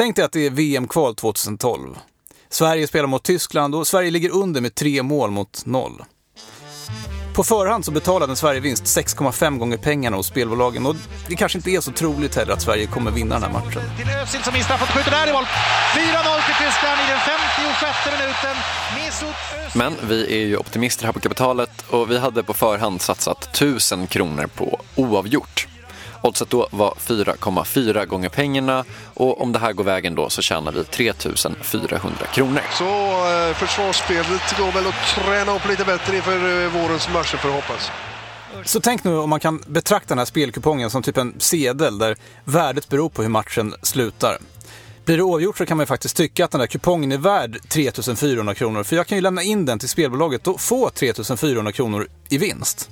Tänk dig att det är VM-kval 2012. Sverige spelar mot Tyskland och Sverige ligger under med tre mål mot noll. På förhand så betalade en Sverigevinst 6,5 gånger pengarna hos spelbolagen och det kanske inte är så troligt heller att Sverige kommer vinna den här matchen. Till Özil som missar, fått skjuta där i mål. 4-0 till Tyskland i den 56 minuten. Men vi är ju optimister här på kapitalet och vi hade på förhand satsat 1000 kronor på oavgjort. Oddset då var 4,4 gånger pengarna och om det här går vägen då så tjänar vi 3400 kronor. Så eh, försvarsspelet går väl att träna upp lite bättre inför eh, vårens matcher får hoppas. Så tänk nu om man kan betrakta den här spelkupongen som typ en sedel där värdet beror på hur matchen slutar. Blir det oavgjort så kan man ju faktiskt tycka att den där kupongen är värd 3400 kronor för jag kan ju lämna in den till spelbolaget och få 3400 kronor i vinst.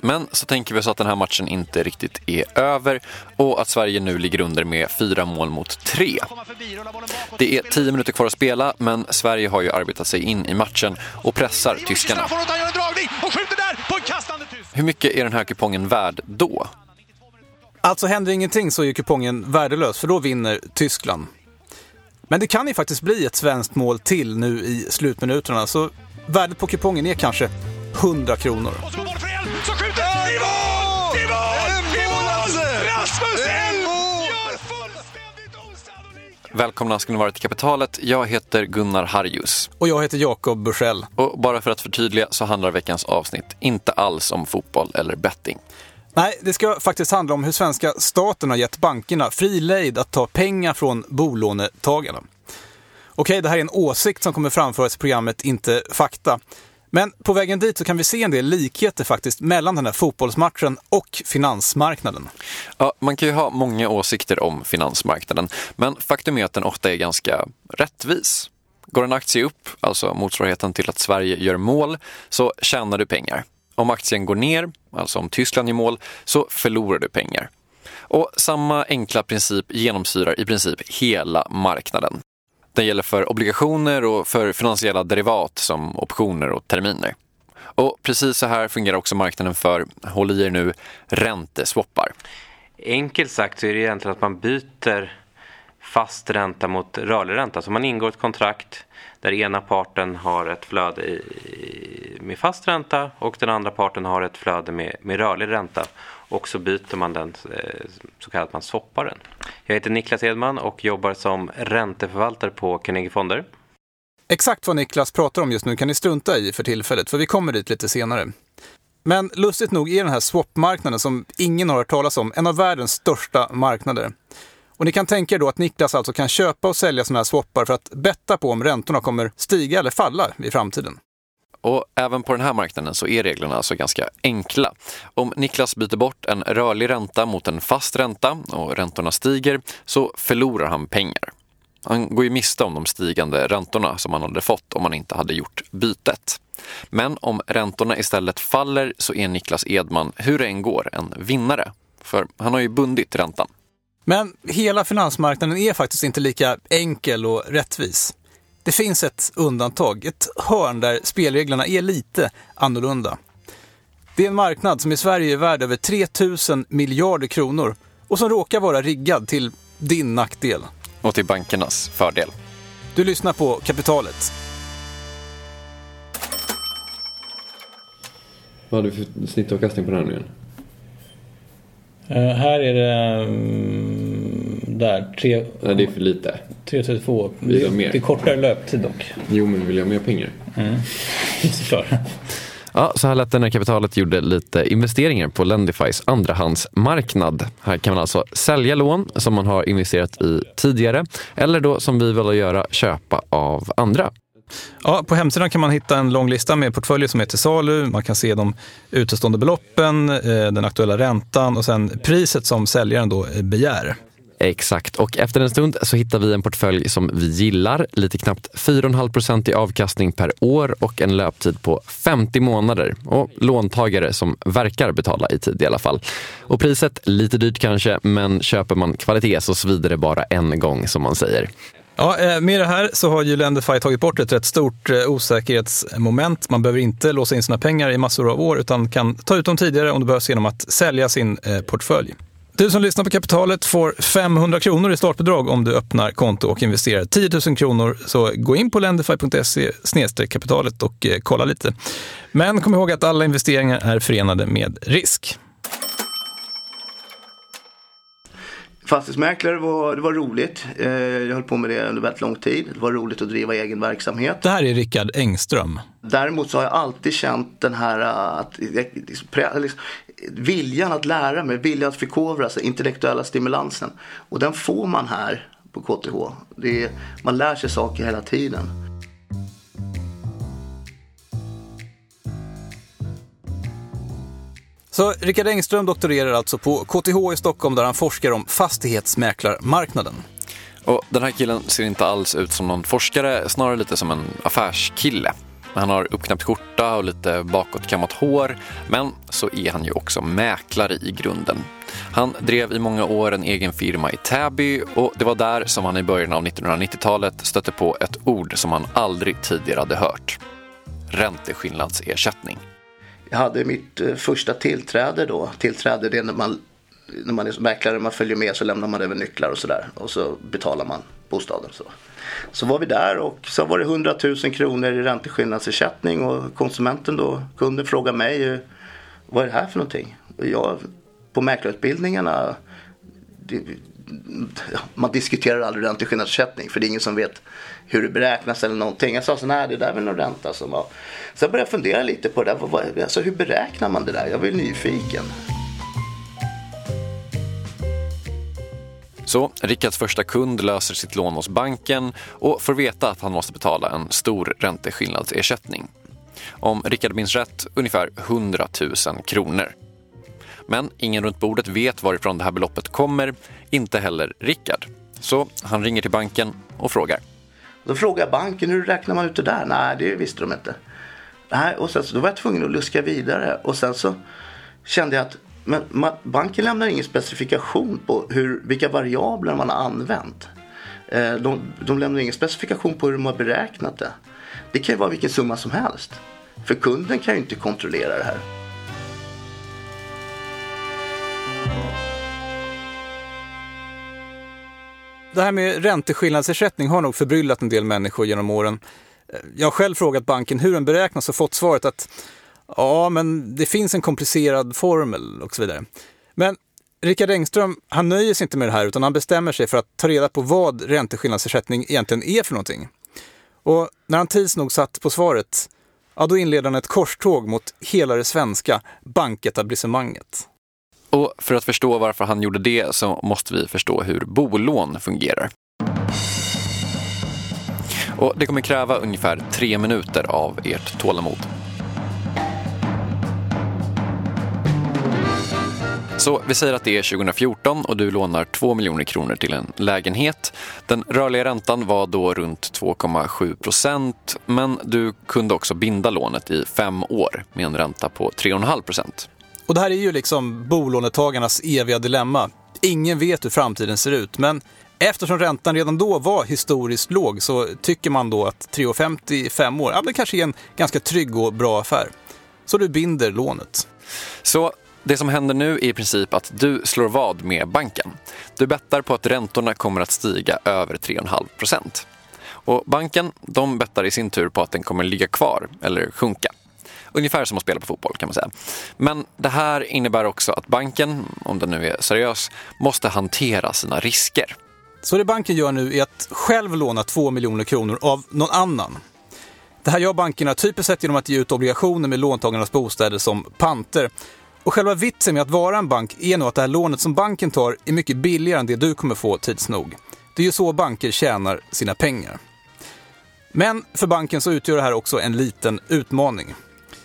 Men så tänker vi oss att den här matchen inte riktigt är över och att Sverige nu ligger under med fyra mål mot tre. Det är tio minuter kvar att spela, men Sverige har ju arbetat sig in i matchen och pressar tyskarna. Hur mycket är den här kupongen värd då? Alltså händer ingenting så är kupongen värdelös för då vinner Tyskland. Men det kan ju faktiskt bli ett svenskt mål till nu i slutminuterna så värdet på kupongen är kanske 100 kronor. Rasmus Elm gör fullständigt osannolikt! Välkomna ska ni vara till Kapitalet. Jag heter Gunnar Harjus. Och jag heter Jakob Bursell. Och bara för att förtydliga så handlar veckans avsnitt inte alls om fotboll eller betting. Nej, det ska faktiskt handla om hur svenska staten har gett bankerna fri lejd att ta pengar från bolånetagarna. Okej, det här är en åsikt som kommer framföras i programmet, inte fakta. Men på vägen dit så kan vi se en del likheter faktiskt mellan den här fotbollsmatchen och finansmarknaden. Ja, man kan ju ha många åsikter om finansmarknaden, men faktum är att den ofta är ganska rättvis. Går en aktie upp, alltså motsvarigheten till att Sverige gör mål, så tjänar du pengar. Om aktien går ner, alltså om Tyskland gör mål, så förlorar du pengar. Och samma enkla princip genomsyrar i princip hela marknaden. Den gäller för obligationer och för finansiella derivat som optioner och terminer. Och precis så här fungerar också marknaden för, håll i er nu, ränteswappar. Enkelt sagt så är det egentligen att man byter fast ränta mot rörlig ränta. Så man ingår ett kontrakt där ena parten har ett flöde i, med fast ränta och den andra parten har ett flöde med, med rörlig ränta. Och så byter man den, eh, så kallat man swappar den. Jag heter Niklas Edman och jobbar som ränteförvaltare på Carnegie Fonder. Exakt vad Niklas pratar om just nu kan ni strunta i för tillfället, för vi kommer dit lite senare. Men lustigt nog är den här swapmarknaden som ingen har hört talas om en av världens största marknader. Och ni kan tänka er då att Niklas alltså kan köpa och sälja sådana här swappar för att betta på om räntorna kommer stiga eller falla i framtiden. Och även på den här marknaden så är reglerna alltså ganska enkla. Om Niklas byter bort en rörlig ränta mot en fast ränta och räntorna stiger så förlorar han pengar. Han går ju miste om de stigande räntorna som han hade fått om han inte hade gjort bytet. Men om räntorna istället faller så är Niklas Edman, hur det än går, en vinnare. För han har ju bundit räntan. Men hela finansmarknaden är faktiskt inte lika enkel och rättvis. Det finns ett undantag, ett hörn där spelreglerna är lite annorlunda. Det är en marknad som i Sverige är värd över 3 000 miljarder kronor och som råkar vara riggad till din nackdel. Och till bankernas fördel. Du lyssnar på Kapitalet. Vad hade du för snittavkastning på den här nu igen? Eh, här är det mm, där, tre- Nej, det är för lite. 332. Vi har Det, mer. det är kortare löptid dock. Jo, men vill jag ha mer pengar? För. Ja, så här lät det när kapitalet gjorde lite investeringar på Lendifys andrahandsmarknad. Här kan man alltså sälja lån som man har investerat i tidigare eller då som vi vill göra köpa av andra. Ja, på hemsidan kan man hitta en lång lista med portföljer som är till salu. Man kan se de utestående beloppen, eh, den aktuella räntan och sen priset som säljaren då begär. Exakt, och efter en stund så hittar vi en portfölj som vi gillar. Lite knappt 4,5% i avkastning per år och en löptid på 50 månader. Och låntagare som verkar betala i tid i alla fall. Och priset, lite dyrt kanske, men köper man kvalitet så svider det bara en gång som man säger. Ja, eh, med det här så har ju Lendify tagit bort ett rätt stort eh, osäkerhetsmoment. Man behöver inte låsa in sina pengar i massor av år utan kan ta ut dem tidigare om det behövs genom att sälja sin eh, portfölj. Du som lyssnar på Kapitalet får 500 kronor i startbidrag om du öppnar konto och investerar 10 000 kronor. Så gå in på lendify.se kapitalet och eh, kolla lite. Men kom ihåg att alla investeringar är förenade med risk. Fastighetsmäklare var, det var roligt. Eh, jag höll på med det under väldigt lång tid. Det var roligt att driva egen verksamhet. Det här är Rickard Engström. Däremot så har jag alltid känt den här uh, att, liksom, viljan att lära mig, viljan att förkovra sig, intellektuella stimulansen. Och den får man här på KTH. Det är, man lär sig saker hela tiden. Så Rickard Engström doktorerar alltså på KTH i Stockholm där han forskar om fastighetsmäklarmarknaden. Och den här killen ser inte alls ut som någon forskare, snarare lite som en affärskille. Han har uppknäppt skjorta och lite bakåtkammat hår, men så är han ju också mäklare i grunden. Han drev i många år en egen firma i Täby och det var där som han i början av 1990-talet stötte på ett ord som han aldrig tidigare hade hört. Ränteskillnadsersättning. Jag hade mitt eh, första tillträde då. Tillträde det är när man, när man är mäklare, man följer med så lämnar man över nycklar och sådär. Och så betalar man bostaden. Så. så var vi där och så var det 100 000 kronor i ränteskillnadsersättning och konsumenten då, kunden frågade mig vad är det här för någonting? Och jag, på mäklarutbildningarna det, man diskuterar aldrig ränteskillnadsersättning för det är ingen som vet hur det beräknas eller någonting. Jag sa så nej det där är väl någon ränta som var. Så jag började fundera lite på det där. Alltså, hur beräknar man det där? Jag var ju nyfiken. Så Rickards första kund löser sitt lån hos banken och får veta att han måste betala en stor ränteskillnadsersättning. Om Rickard minns rätt, ungefär 100 000 kronor. Men ingen runt bordet vet varifrån det här beloppet kommer, inte heller Rickard. Så han ringer till banken och frågar. Då frågade jag banken hur räknar man ut det där? Nej, det visste de inte. Nej, och sen så då var jag tvungen att luska vidare och sen så kände jag att men man, banken lämnar ingen specifikation på hur, vilka variabler man har använt. Eh, de, de lämnar ingen specifikation på hur de har beräknat det. Det kan ju vara vilken summa som helst. För kunden kan ju inte kontrollera det här. Det här med ränteskillnadsersättning har nog förbryllat en del människor genom åren. Eh, jag har själv frågat banken hur den beräknas och fått svaret att ja, men det finns en komplicerad formel och så vidare. Men Rickard Engström, han nöjer sig inte med det här utan han bestämmer sig för att ta reda på vad ränteskillnadsersättning egentligen är för någonting. Och när han tids nog satt på svaret, ja då inleder han ett korståg mot hela det svenska banketablissemanget. Och för att förstå varför han gjorde det så måste vi förstå hur bolån fungerar. Och det kommer kräva ungefär tre minuter av ert tålamod. Så vi säger att det är 2014 och du lånar 2 miljoner kronor till en lägenhet. Den rörliga räntan var då runt 2,7 procent men du kunde också binda lånet i fem år med en ränta på 3,5 procent. Och det här är ju liksom bolånetagarnas eviga dilemma. Ingen vet hur framtiden ser ut, men eftersom räntan redan då var historiskt låg så tycker man då att 3,50 i fem år, ja det kanske är en ganska trygg och bra affär. Så du binder lånet. Så det som händer nu är i princip att du slår vad med banken. Du bettar på att räntorna kommer att stiga över 3,5 procent. Och banken, de bettar i sin tur på att den kommer ligga kvar eller sjunka. Ungefär som att spela på fotboll kan man säga. Men det här innebär också att banken, om den nu är seriös, måste hantera sina risker. Så det banken gör nu är att själv låna 2 miljoner kronor av någon annan. Det här gör bankerna typiskt sett genom att ge ut obligationer med låntagarnas bostäder som panter. Och själva vitsen med att vara en bank är nog att det här lånet som banken tar är mycket billigare än det du kommer få tids nog. Det är ju så banker tjänar sina pengar. Men för banken så utgör det här också en liten utmaning.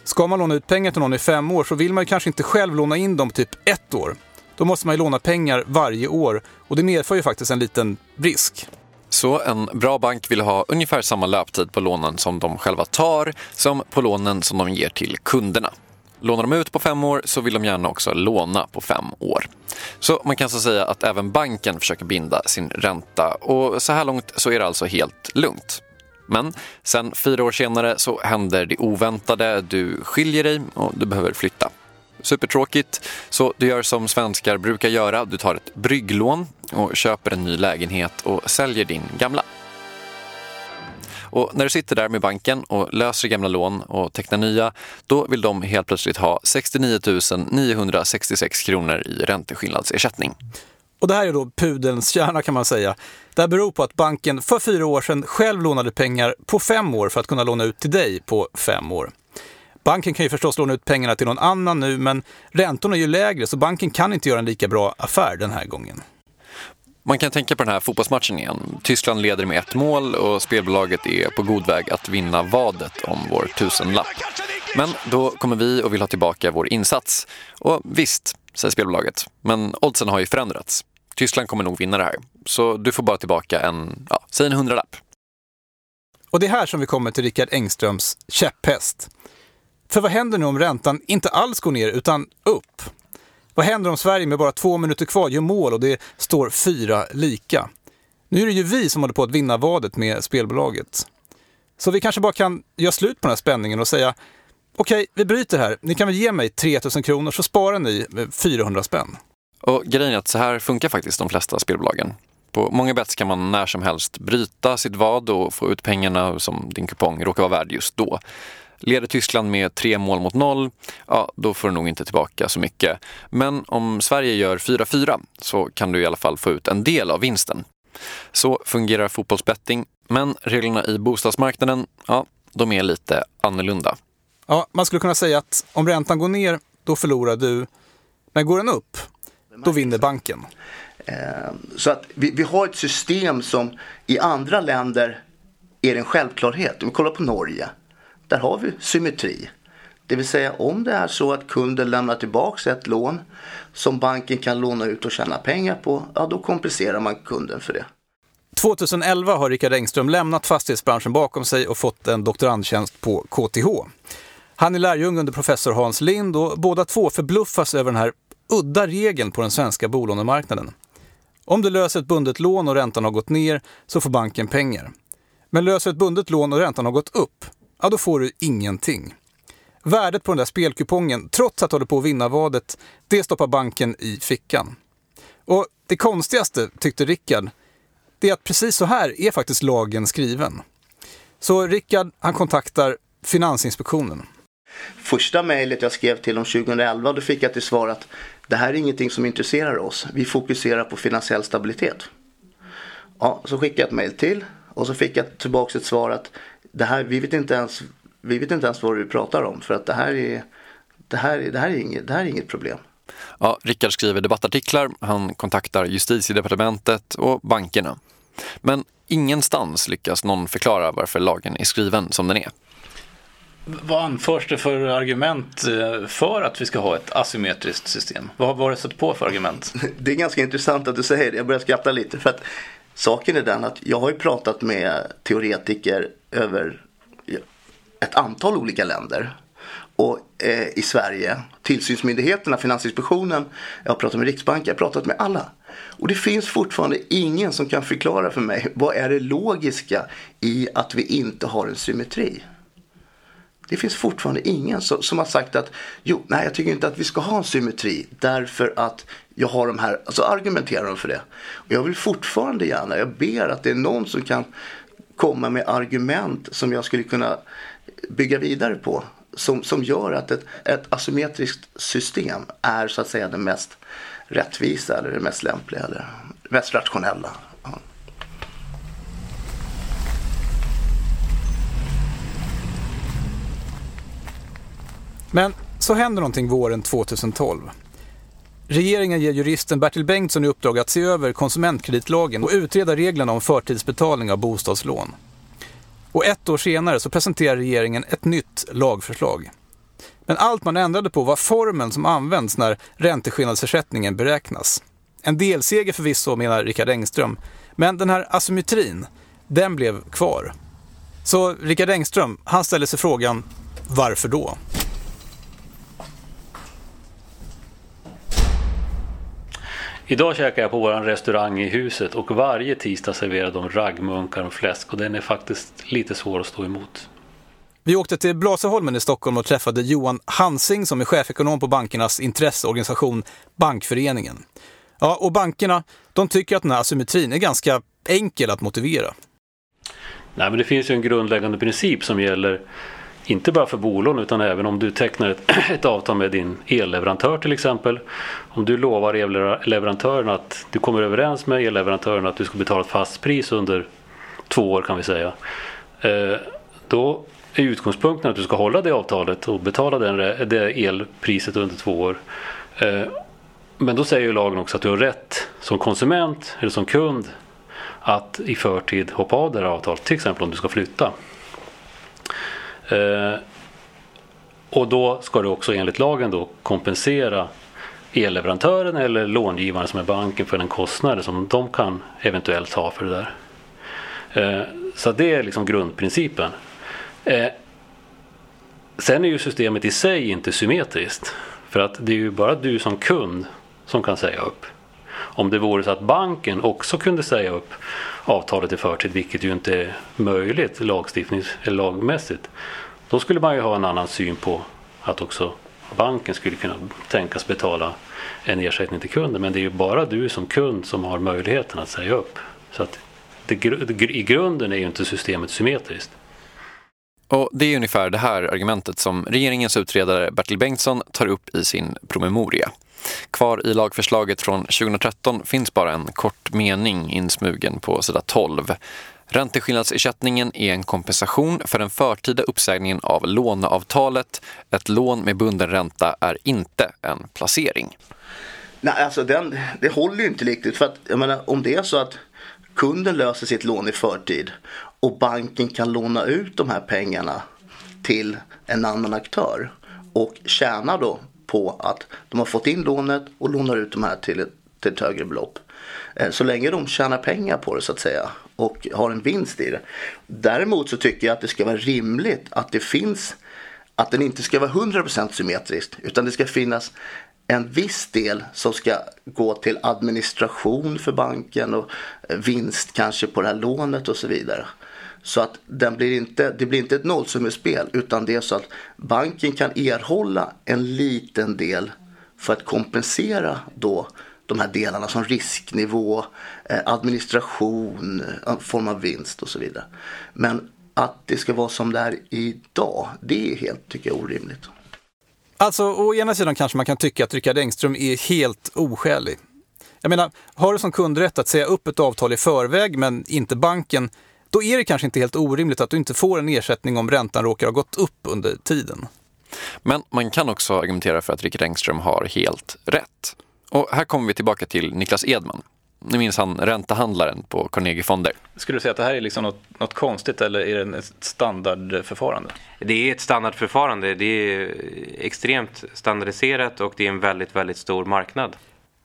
Ska man låna ut pengar till någon i fem år så vill man ju kanske inte själv låna in dem typ ett år. Då måste man ju låna pengar varje år och det medför ju faktiskt en liten risk. Så en bra bank vill ha ungefär samma löptid på lånen som de själva tar som på lånen som de ger till kunderna. Lånar de ut på fem år så vill de gärna också låna på fem år. Så man kan så säga att även banken försöker binda sin ränta och så här långt så är det alltså helt lugnt. Men sen fyra år senare så händer det oväntade, du skiljer dig och du behöver flytta. supertråkigt. Så du gör som svenskar brukar göra. Du tar ett brygglån och köper en ny lägenhet och säljer din gamla. Och när du sitter där med banken och löser gamla lån och tecknar nya, då vill de helt plötsligt ha 69 966 kronor i ränteskillnadsersättning. Och det här är då pudelns kärna kan man säga. Det här beror på att banken för fyra år sedan själv lånade pengar på fem år för att kunna låna ut till dig på fem år. Banken kan ju förstås låna ut pengarna till någon annan nu, men räntorna är ju lägre så banken kan inte göra en lika bra affär den här gången. Man kan tänka på den här fotbollsmatchen igen. Tyskland leder med ett mål och spelbolaget är på god väg att vinna vadet om vår tusenlapp. Men då kommer vi och vill ha tillbaka vår insats. Och visst, säger spelbolaget, men oddsen har ju förändrats. Tyskland kommer nog vinna det här. Så du får bara tillbaka en, ja, säg en hundralapp. Och det är här som vi kommer till Rickard Engströms käpphäst. För vad händer nu om räntan inte alls går ner utan upp? Vad händer om Sverige med bara två minuter kvar gör mål och det står fyra lika? Nu är det ju vi som håller på att vinna vadet med spelbolaget. Så vi kanske bara kan göra slut på den här spänningen och säga okej, okay, vi bryter här. Ni kan väl ge mig 3000 kronor så sparar ni eh, 400 spänn. Och grejen är att så här funkar faktiskt de flesta spelbolagen. På många bets kan man när som helst bryta sitt vad och få ut pengarna som din kupong råkar vara värd just då. Leder Tyskland med tre mål mot noll, ja, då får du nog inte tillbaka så mycket. Men om Sverige gör 4-4 så kan du i alla fall få ut en del av vinsten. Så fungerar fotbollsbetting, men reglerna i bostadsmarknaden, ja, de är lite annorlunda. Ja, man skulle kunna säga att om räntan går ner, då förlorar du. Men går den upp, då vinner banken. Eh, så att vi, vi har ett system som i andra länder är en självklarhet. Om vi kollar på Norge där har vi symmetri. Det vill säga om det är så att kunden lämnar tillbaka ett lån som banken kan låna ut och tjäna pengar på, ja då kompenserar man kunden för det. 2011 har Rickard Engström lämnat fastighetsbranschen bakom sig och fått en doktorandtjänst på KTH. Han är lärjung under professor Hans Lind och båda två förbluffas över den här udda regeln på den svenska bolånemarknaden. Om du löser ett bundet lån och räntan har gått ner så får banken pengar. Men löser ett bundet lån och räntan har gått upp, ja då får du ingenting. Värdet på den där spelkupongen, trots att du håller på att vinna vadet, det stoppar banken i fickan. Och det konstigaste, tyckte Rickard, det är att precis så här är faktiskt lagen skriven. Så Rickard, han kontaktar Finansinspektionen. Första mejlet jag skrev till dem 2011, då fick jag till svar att det här är ingenting som intresserar oss. Vi fokuserar på finansiell stabilitet. Ja, så skickade jag ett mejl till och så fick jag tillbaka ett svar att det här, vi, vet inte ens, vi vet inte ens vad vi pratar om för att det här är, det här, det här är, inget, det här är inget problem. Ja, Rickard skriver debattartiklar, han kontaktar justitiedepartementet och bankerna. Men ingenstans lyckas någon förklara varför lagen är skriven som den är. Vad anförs det för argument eh, för att vi ska ha ett asymmetriskt system? Vad har du stött på för argument? Det är ganska intressant att du säger det. Jag börjar skratta lite. För att saken är den att jag har ju pratat med teoretiker över ett antal olika länder. Och eh, i Sverige, tillsynsmyndigheterna, Finansinspektionen, jag har pratat med Riksbanken, jag har pratat med alla. Och det finns fortfarande ingen som kan förklara för mig vad är det logiska i att vi inte har en symmetri. Det finns fortfarande ingen som, som har sagt att jo, nej jag tycker inte att vi ska ha en symmetri därför att jag har de här, alltså argumenterar de för det. Och jag vill fortfarande gärna, jag ber att det är någon som kan komma med argument som jag skulle kunna bygga vidare på. Som, som gör att ett, ett asymmetriskt system är så att säga det mest rättvisa eller det mest lämpliga eller mest rationella. Men så händer någonting våren 2012. Regeringen ger juristen Bertil Bengtsson i uppdrag att se över konsumentkreditlagen och utreda reglerna om förtidsbetalning av bostadslån. Och ett år senare så presenterar regeringen ett nytt lagförslag. Men allt man ändrade på var formeln som används när ränteskillnadsersättningen beräknas. En delseger förvisso, menar Rickard Engström, men den här asymmetrin, den blev kvar. Så Rickard Engström, han ställer sig frågan, varför då? Idag käkar jag på vår restaurang i huset och varje tisdag serverar de raggmunkar och fläsk och den är faktiskt lite svår att stå emot. Vi åkte till Blasieholmen i Stockholm och träffade Johan Hansing som är chefekonom på bankernas intresseorganisation Bankföreningen. Ja, och bankerna, de tycker att den här asymmetrin är ganska enkel att motivera. Nej, men det finns ju en grundläggande princip som gäller inte bara för bolån utan även om du tecknar ett, ett avtal med din elleverantör till exempel. Om du lovar elleverantören att du kommer överens med elleverantören att du ska betala ett fast pris under två år kan vi säga. Eh, då är utgångspunkten att du ska hålla det avtalet och betala den, det elpriset under två år. Eh, men då säger ju lagen också att du har rätt som konsument eller som kund att i förtid hoppa av det här avtalet, till exempel om du ska flytta. Eh, och då ska du också enligt lagen då kompensera elleverantören eller långivaren som är banken för den kostnad som de kan eventuellt ha för det där. Eh, så det är liksom grundprincipen. Eh, sen är ju systemet i sig inte symmetriskt. För att det är ju bara du som kund som kan säga upp. Om det vore så att banken också kunde säga upp avtalet i förtid, vilket ju inte är möjligt lagstiftnings eller lagmässigt, då skulle man ju ha en annan syn på att också banken skulle kunna tänkas betala en ersättning till kunden. Men det är ju bara du som kund som har möjligheten att säga upp. Så att det, i grunden är ju inte systemet symmetriskt. Och det är ungefär det här argumentet som regeringens utredare Bertil Bengtsson tar upp i sin promemoria. Kvar i lagförslaget från 2013 finns bara en kort mening insmugen på sida 12. Ränteskillnadsersättningen är en kompensation för den förtida uppsägningen av låneavtalet. Ett lån med bunden ränta är inte en placering. Nej, alltså den, det håller ju inte riktigt. För att, jag menar, om det är så att kunden löser sitt lån i förtid och banken kan låna ut de här pengarna till en annan aktör och tjänar då på att de har fått in lånet och lånar ut de här till ett, till ett högre belopp. Eh, så länge de tjänar pengar på det så att säga och har en vinst i det. Däremot så tycker jag att det ska vara rimligt att det finns att den inte ska vara 100% symmetriskt utan det ska finnas en viss del som ska gå till administration för banken och eh, vinst kanske på det här lånet och så vidare. Så att den blir inte, det blir inte ett nollsummespel utan det är så att banken kan erhålla en liten del för att kompensera då de här delarna som risknivå, eh, administration, eh, form av vinst och så vidare. Men att det ska vara som det är idag, det är helt, tycker jag, orimligt. Alltså, å ena sidan kanske man kan tycka att Rickard Engström är helt oskälig. Jag menar, har du som kund rätt att säga upp ett avtal i förväg men inte banken, då är det kanske inte helt orimligt att du inte får en ersättning om räntan råkar ha gått upp under tiden. Men man kan också argumentera för att Rickard Engström har helt rätt. Och här kommer vi tillbaka till Niklas Edman. Ni minns han räntehandlaren på Carnegie Fonder. Skulle du säga att det här är liksom något, något konstigt eller är det ett standardförfarande? Det är ett standardförfarande. Det är extremt standardiserat och det är en väldigt, väldigt stor marknad.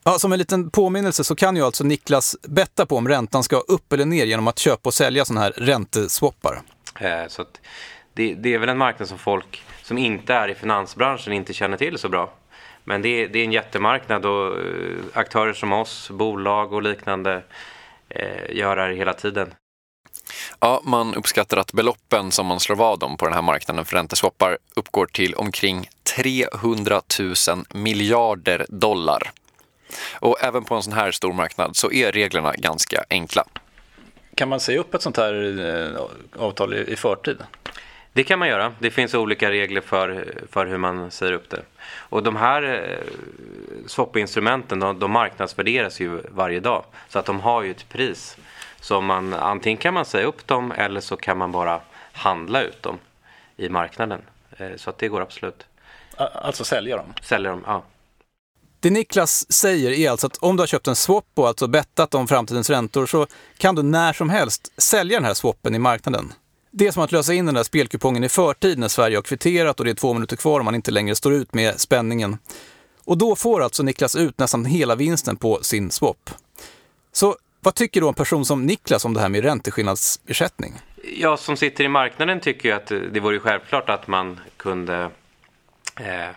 Ja, som en liten påminnelse så kan ju alltså Niklas betta på om räntan ska upp eller ner genom att köpa och sälja sådana här ränteswappar. Eh, så det, det, är väl en marknad som folk som inte är i finansbranschen inte känner till så bra. Men det är, det är en jättemarknad och eh, aktörer som oss, bolag och liknande eh, gör det här hela tiden. Ja, man uppskattar att beloppen som man slår vad om på den här marknaden för ränteswappar uppgår till omkring 300 000 miljarder dollar. Och även på en sån här stor marknad så är reglerna ganska enkla. Kan man säga upp ett sånt här eh, avtal i förtid? Det kan man göra. Det finns olika regler för, för hur man säger upp det. Och de här eh, swap-instrumenten de, de marknadsvärderas ju varje dag. Så att de har ju ett pris. Så man, antingen kan man säga upp dem eller så kan man bara handla ut dem i marknaden. Eh, så att det går absolut. Alltså sälja dem? Sälja dem, ja. Det Niklas säger är alltså att om du har köpt en swap och alltså bettat om framtidens räntor så kan du när som helst sälja den här swappen i marknaden. Det är som att lösa in den där spelkupongen i förtid när Sverige har kvitterat och det är två minuter kvar om man inte längre står ut med spänningen. Och då får alltså Niklas ut nästan hela vinsten på sin swap. Så vad tycker då en person som Niklas om det här med ränteskillnadsersättning? Jag som sitter i marknaden tycker att det vore självklart att man kunde eh,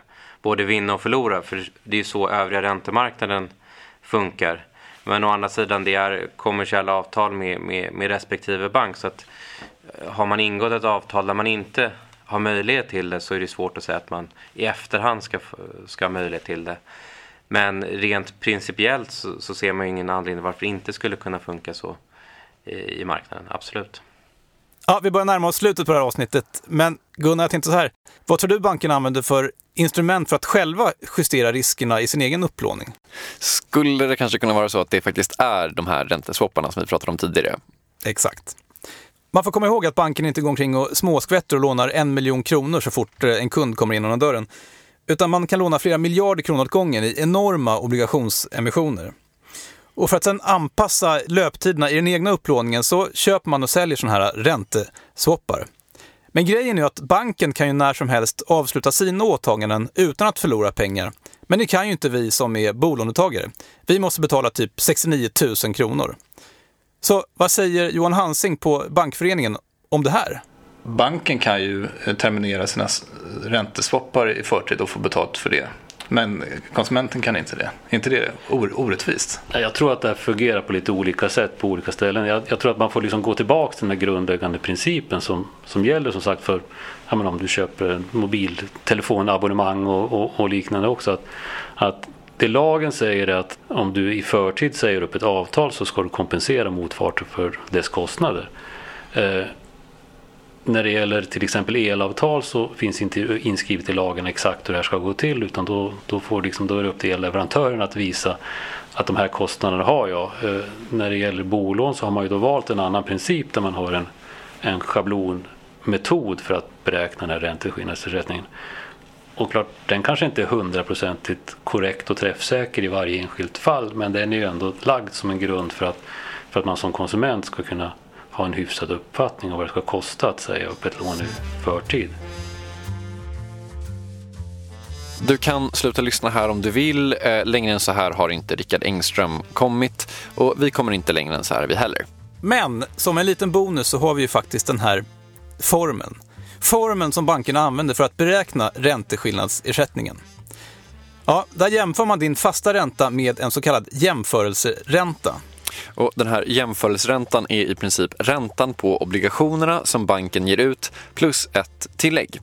både vinna och förlora. För det är ju så övriga räntemarknaden funkar. Men å andra sidan det är kommersiella avtal med, med, med respektive bank. Så att eh, har man ingått ett avtal där man inte har möjlighet till det så är det svårt att säga att man i efterhand ska, ska ha möjlighet till det. Men rent principiellt så, så ser man ingen anledning varför det inte skulle kunna funka så i, i marknaden, absolut. Ja, vi börjar närma oss slutet på det här avsnittet. Men Gunnar, jag tänkte så här. Vad tror du banken använder för instrument för att själva justera riskerna i sin egen upplåning? Skulle det kanske kunna vara så att det faktiskt är de här ränteswapparna som vi pratade om tidigare? Exakt. Man får komma ihåg att banken inte går omkring och småskvätter och lånar en miljon kronor så fort eh, en kund kommer in genom dörren. Utan man kan låna flera miljarder kronor åt gången i enorma obligationsemissioner. Och för att sedan anpassa löptiderna i den egna upplåningen så köper man och säljer sådana här ränteswappar. Men grejen är att banken kan ju när som helst avsluta sina åtaganden utan att förlora pengar. Men det kan ju inte vi som är bolånetagare. Vi måste betala typ 69 000 kronor. Så vad säger Johan Hansing på Bankföreningen om det här? Banken kan ju terminera sina ränteswappar i förtid och få betalt för det. Men konsumenten kan inte det. Är inte det orättvist? Jag tror att det här fungerar på lite olika sätt på olika ställen. Jag, jag tror att man får liksom gå tillbaka till den här grundläggande principen som, som gäller som sagt för menar, om du köper mobiltelefonabonnemang och, och, och liknande också. Att, att det lagen säger är att om du i förtid säger upp ett avtal så ska du kompensera motparten för dess kostnader. Eh, när det gäller till exempel elavtal så finns inte inskrivet i lagen exakt hur det här ska gå till utan då, då, får liksom, då är det upp till elleverantören att visa att de här kostnaderna har jag. Eh, när det gäller bolån så har man ju då valt en annan princip där man har en, en schablonmetod för att beräkna den här ränteskillnadsersättningen. Och klart, den kanske inte är hundraprocentigt korrekt och träffsäker i varje enskilt fall men den är ju ändå lagd som en grund för att, för att man som konsument ska kunna ha en hyfsad uppfattning om vad det ska kosta att säga upp ett lån i förtid. Du kan sluta lyssna här om du vill. Eh, längre än så här har inte Rickard Engström kommit och vi kommer inte längre än så här vi heller. Men som en liten bonus så har vi ju faktiskt den här formen. Formen som bankerna använder för att beräkna ränteskillnadsersättningen. Ja, där jämför man din fasta ränta med en så kallad jämförelseränta. Och den här jämförelseräntan är i princip räntan på obligationerna som banken ger ut plus ett tillägg.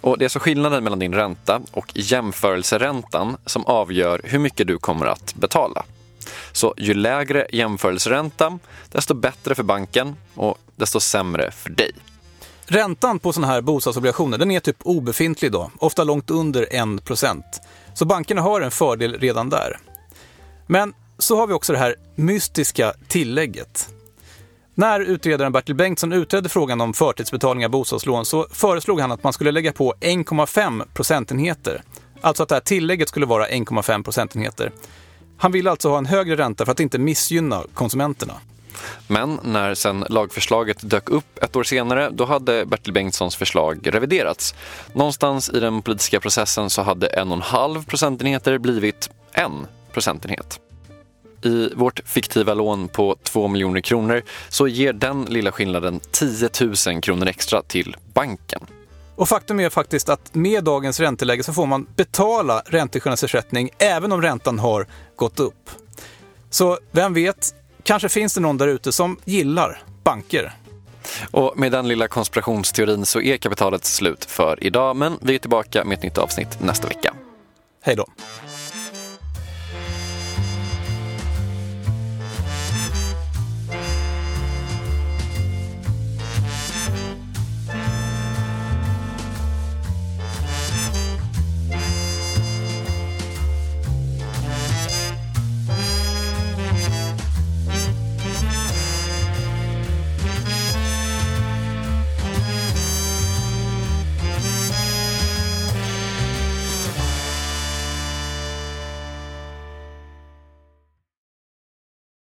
Och det är så skillnaden mellan din ränta och jämförelseräntan som avgör hur mycket du kommer att betala. Så ju lägre jämförelseränta, desto bättre för banken och desto sämre för dig. Räntan på sådana här bostadsobligationer den är typ obefintlig då, ofta långt under 1% Så bankerna har en fördel redan där. Men så har vi också det här mystiska tillägget. När utredaren Bertil Bengtsson utredde frågan om förtidsbetalning av bostadslån så föreslog han att man skulle lägga på 1,5 procentenheter. Alltså att det här tillägget skulle vara 1,5 procentenheter. Han ville alltså ha en högre ränta för att inte missgynna konsumenterna. Men när sen lagförslaget dök upp ett år senare, då hade Bertil Bengtssons förslag reviderats. Någonstans i den politiska processen så hade en och en halv procentenheter blivit 1 procentenhet. I vårt fiktiva lån på 2 miljoner kronor så ger den lilla skillnaden 10 000 kronor extra till banken. Och faktum är faktiskt att med dagens ränteläge så får man betala ränteskillnadsersättning även om räntan har gått upp. Så vem vet, kanske finns det någon där ute som gillar banker. Och med den lilla konspirationsteorin så är kapitalet slut för idag, men vi är tillbaka med ett nytt avsnitt nästa vecka. Hej då!